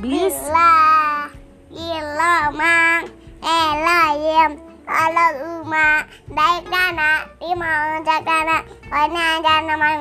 Bis. Bismillah. Gila mang. Elohim. Kalau uma baik dana, lima cak dana, banyak dana mang